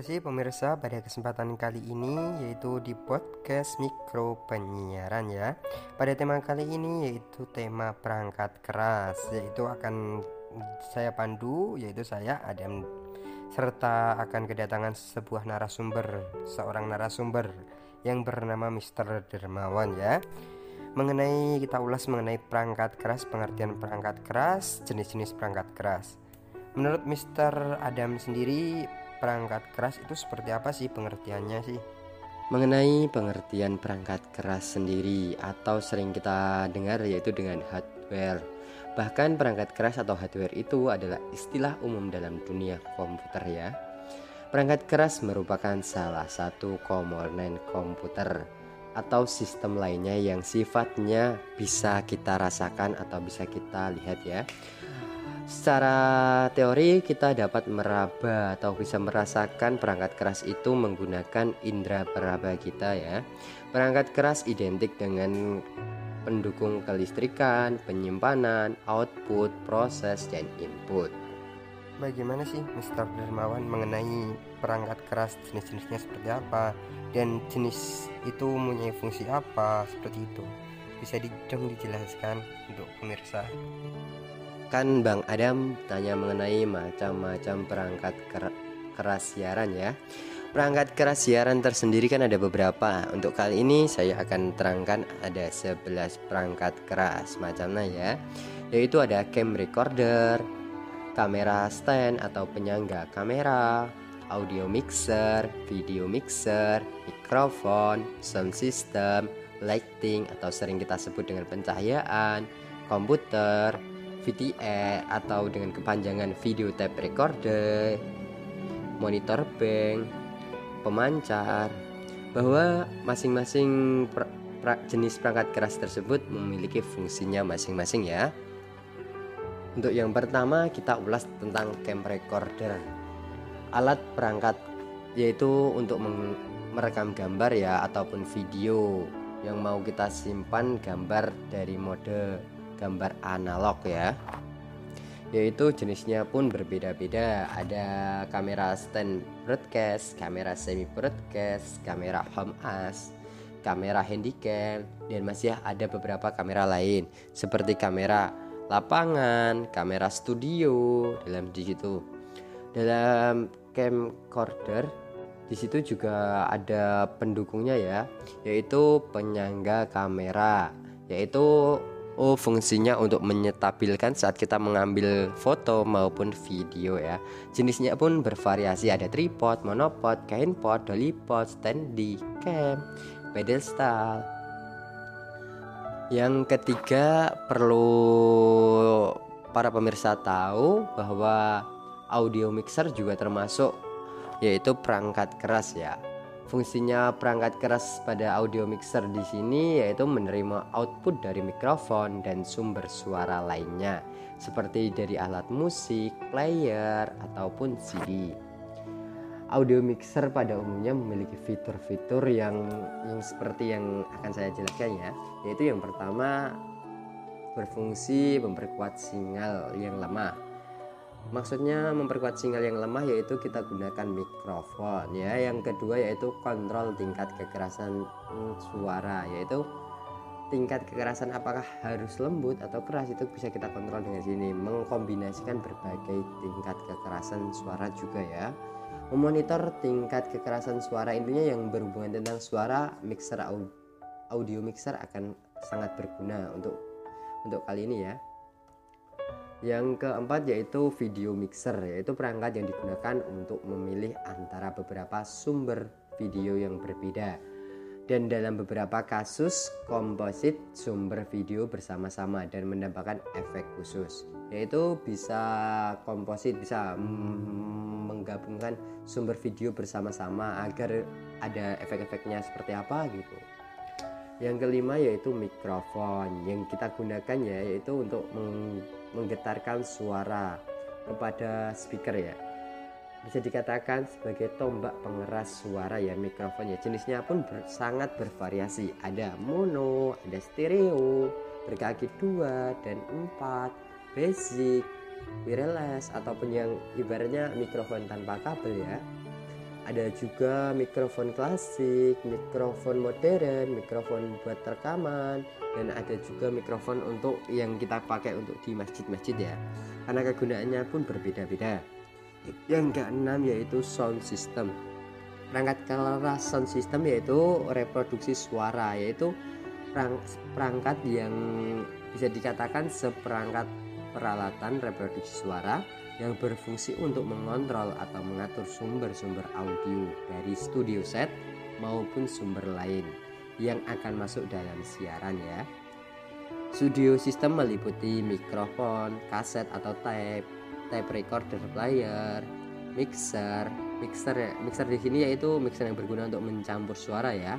kasih pemirsa pada kesempatan kali ini yaitu di podcast mikro penyiaran ya. Pada tema kali ini yaitu tema perangkat keras yaitu akan saya pandu yaitu saya Adam serta akan kedatangan sebuah narasumber seorang narasumber yang bernama Mr. Dermawan ya. Mengenai kita ulas mengenai perangkat keras, pengertian perangkat keras, jenis-jenis perangkat keras. Menurut Mr. Adam sendiri perangkat keras itu seperti apa sih pengertiannya sih? Mengenai pengertian perangkat keras sendiri atau sering kita dengar yaitu dengan hardware. Bahkan perangkat keras atau hardware itu adalah istilah umum dalam dunia komputer ya. Perangkat keras merupakan salah satu komponen komputer atau sistem lainnya yang sifatnya bisa kita rasakan atau bisa kita lihat ya Secara teori kita dapat meraba atau bisa merasakan perangkat keras itu menggunakan indera peraba kita ya. Perangkat keras identik dengan pendukung kelistrikan, penyimpanan, output, proses, dan input. Bagaimana sih Mr. Dermawan mengenai perangkat keras jenis-jenisnya seperti apa dan jenis itu mempunyai fungsi apa seperti itu? Bisa dong dijelaskan untuk pemirsa kan Bang Adam tanya mengenai macam-macam perangkat keras siaran ya. Perangkat keras siaran tersendiri kan ada beberapa. Untuk kali ini saya akan terangkan ada 11 perangkat keras macamnya ya. Yaitu ada cam recorder, kamera stand atau penyangga kamera, audio mixer, video mixer, mikrofon, sound system, lighting atau sering kita sebut dengan pencahayaan, komputer, VTE atau dengan kepanjangan video tape recorder, monitor bank, pemancar, bahwa masing-masing per, per, jenis perangkat keras tersebut memiliki fungsinya masing-masing ya. Untuk yang pertama kita ulas tentang cam recorder. Alat perangkat yaitu untuk merekam gambar ya ataupun video yang mau kita simpan gambar dari mode gambar analog ya. Yaitu jenisnya pun berbeda-beda. Ada kamera stand broadcast, kamera semi broadcast, kamera home as, kamera handycam dan masih ada beberapa kamera lain. Seperti kamera lapangan, kamera studio dalam di situ. Dalam camcorder di situ juga ada pendukungnya ya, yaitu penyangga kamera, yaitu Oh, fungsinya untuk menyetabilkan saat kita mengambil foto maupun video ya. Jenisnya pun bervariasi, ada tripod, monopod, kain pod, dollypod, standy, cam, pedestal. Yang ketiga perlu para pemirsa tahu bahwa audio mixer juga termasuk yaitu perangkat keras ya. Fungsinya perangkat keras pada audio mixer di sini yaitu menerima output dari mikrofon dan sumber suara lainnya seperti dari alat musik, player ataupun CD. Audio mixer pada umumnya memiliki fitur-fitur yang yang seperti yang akan saya jelaskan ya, yaitu yang pertama berfungsi memperkuat sinyal yang lemah Maksudnya memperkuat sinyal yang lemah yaitu kita gunakan mikrofon ya. Yang kedua yaitu kontrol tingkat kekerasan suara yaitu tingkat kekerasan apakah harus lembut atau keras itu bisa kita kontrol dengan sini. Mengkombinasikan berbagai tingkat kekerasan suara juga ya. Memonitor tingkat kekerasan suara intinya yang berhubungan tentang suara mixer audio mixer akan sangat berguna untuk untuk kali ini ya yang keempat yaitu video mixer, yaitu perangkat yang digunakan untuk memilih antara beberapa sumber video yang berbeda. Dan dalam beberapa kasus, komposit sumber video bersama-sama dan menambahkan efek khusus. Yaitu bisa komposit, bisa menggabungkan sumber video bersama-sama agar ada efek-efeknya seperti apa gitu. Yang kelima yaitu mikrofon yang kita gunakan ya yaitu untuk menggetarkan suara kepada speaker ya. Bisa dikatakan sebagai tombak pengeras suara ya mikrofon ya. Jenisnya pun ber, sangat bervariasi. Ada mono ada stereo berkaki dua dan empat basic wireless ataupun yang ibaratnya mikrofon tanpa kabel ya ada juga mikrofon klasik, mikrofon modern, mikrofon buat rekaman, dan ada juga mikrofon untuk yang kita pakai untuk di masjid-masjid ya. Karena kegunaannya pun berbeda-beda. Yang keenam yaitu sound system. Perangkat keras sound system yaitu reproduksi suara, yaitu perangkat yang bisa dikatakan seperangkat peralatan reproduksi suara yang berfungsi untuk mengontrol atau mengatur sumber-sumber audio dari studio set maupun sumber lain yang akan masuk dalam siaran ya. Studio system meliputi mikrofon, kaset atau tape, tape recorder player, mixer, mixer ya. Mixer di sini yaitu mixer yang berguna untuk mencampur suara ya.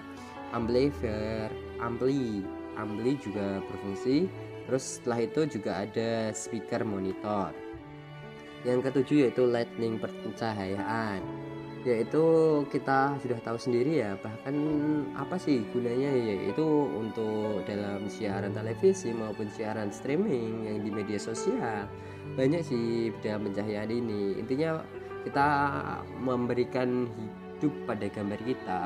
Amplifier, ampli, ampli juga berfungsi. Terus setelah itu juga ada speaker monitor. Yang ketujuh yaitu lightning pencahayaan. Yaitu kita sudah tahu sendiri ya bahkan apa sih gunanya yaitu untuk dalam siaran televisi maupun siaran streaming yang di media sosial. Banyak sih dalam pencahayaan ini. Intinya kita memberikan hidup pada gambar kita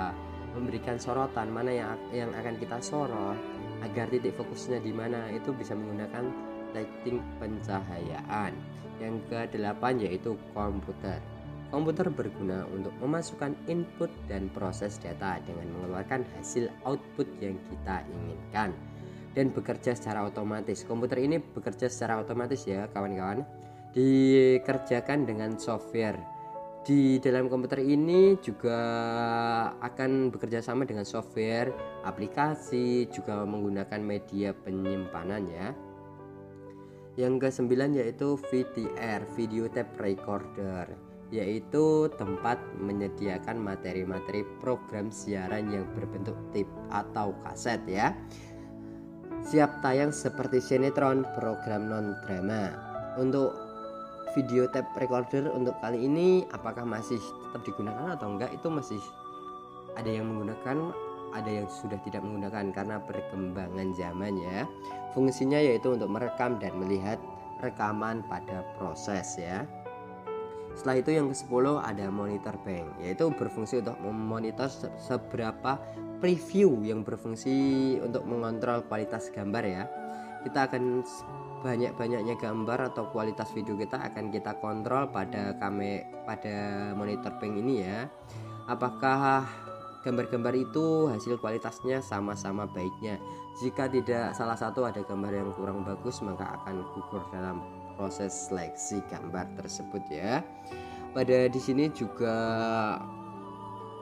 memberikan sorotan mana yang yang akan kita sorot agar titik fokusnya di mana itu bisa menggunakan lighting pencahayaan yang ke-8 yaitu komputer. Komputer berguna untuk memasukkan input dan proses data dengan mengeluarkan hasil output yang kita inginkan dan bekerja secara otomatis. Komputer ini bekerja secara otomatis ya kawan-kawan. Dikerjakan dengan software. Di dalam komputer ini juga akan bekerja sama dengan software, aplikasi, juga menggunakan media penyimpanan ya yang ke-9 yaitu VTR, video tape recorder, yaitu tempat menyediakan materi-materi program siaran yang berbentuk tape atau kaset ya. Siap tayang seperti sinetron, program non-drama. Untuk video tape recorder untuk kali ini apakah masih tetap digunakan atau enggak itu masih ada yang menggunakan ada yang sudah tidak menggunakan karena perkembangan zaman ya. Fungsinya yaitu untuk merekam dan melihat rekaman pada proses ya. Setelah itu yang ke-10 ada monitor bank yaitu berfungsi untuk memonitor seberapa preview yang berfungsi untuk mengontrol kualitas gambar ya. Kita akan banyak-banyaknya gambar atau kualitas video kita akan kita kontrol pada kame pada monitor bank ini ya. Apakah gambar-gambar itu hasil kualitasnya sama-sama baiknya. Jika tidak salah satu ada gambar yang kurang bagus maka akan gugur dalam proses seleksi gambar tersebut ya. Pada di sini juga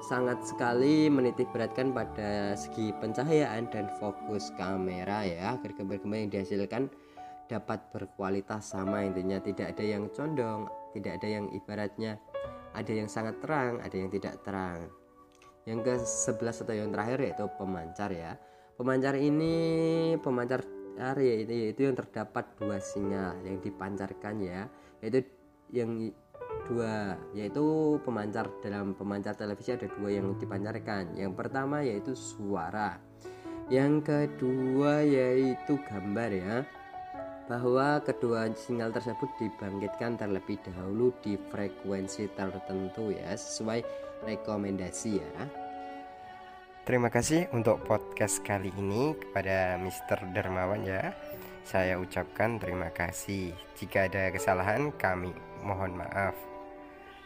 sangat sekali menitik beratkan pada segi pencahayaan dan fokus kamera ya. Agar gambar-gambar yang dihasilkan dapat berkualitas sama intinya. Tidak ada yang condong tidak ada yang ibaratnya ada yang sangat terang ada yang tidak terang. Yang ke 11 atau yang terakhir yaitu pemancar ya. Pemancar ini pemancar yaitu, yaitu yang terdapat dua sinyal yang dipancarkan ya. Yaitu yang dua yaitu pemancar dalam pemancar televisi ada dua yang dipancarkan yang pertama yaitu suara yang kedua yaitu gambar ya bahwa kedua sinyal tersebut dibangkitkan terlebih dahulu di frekuensi tertentu ya sesuai rekomendasi ya. Terima kasih untuk podcast kali ini kepada Mr. Dermawan ya. Saya ucapkan terima kasih. Jika ada kesalahan kami mohon maaf.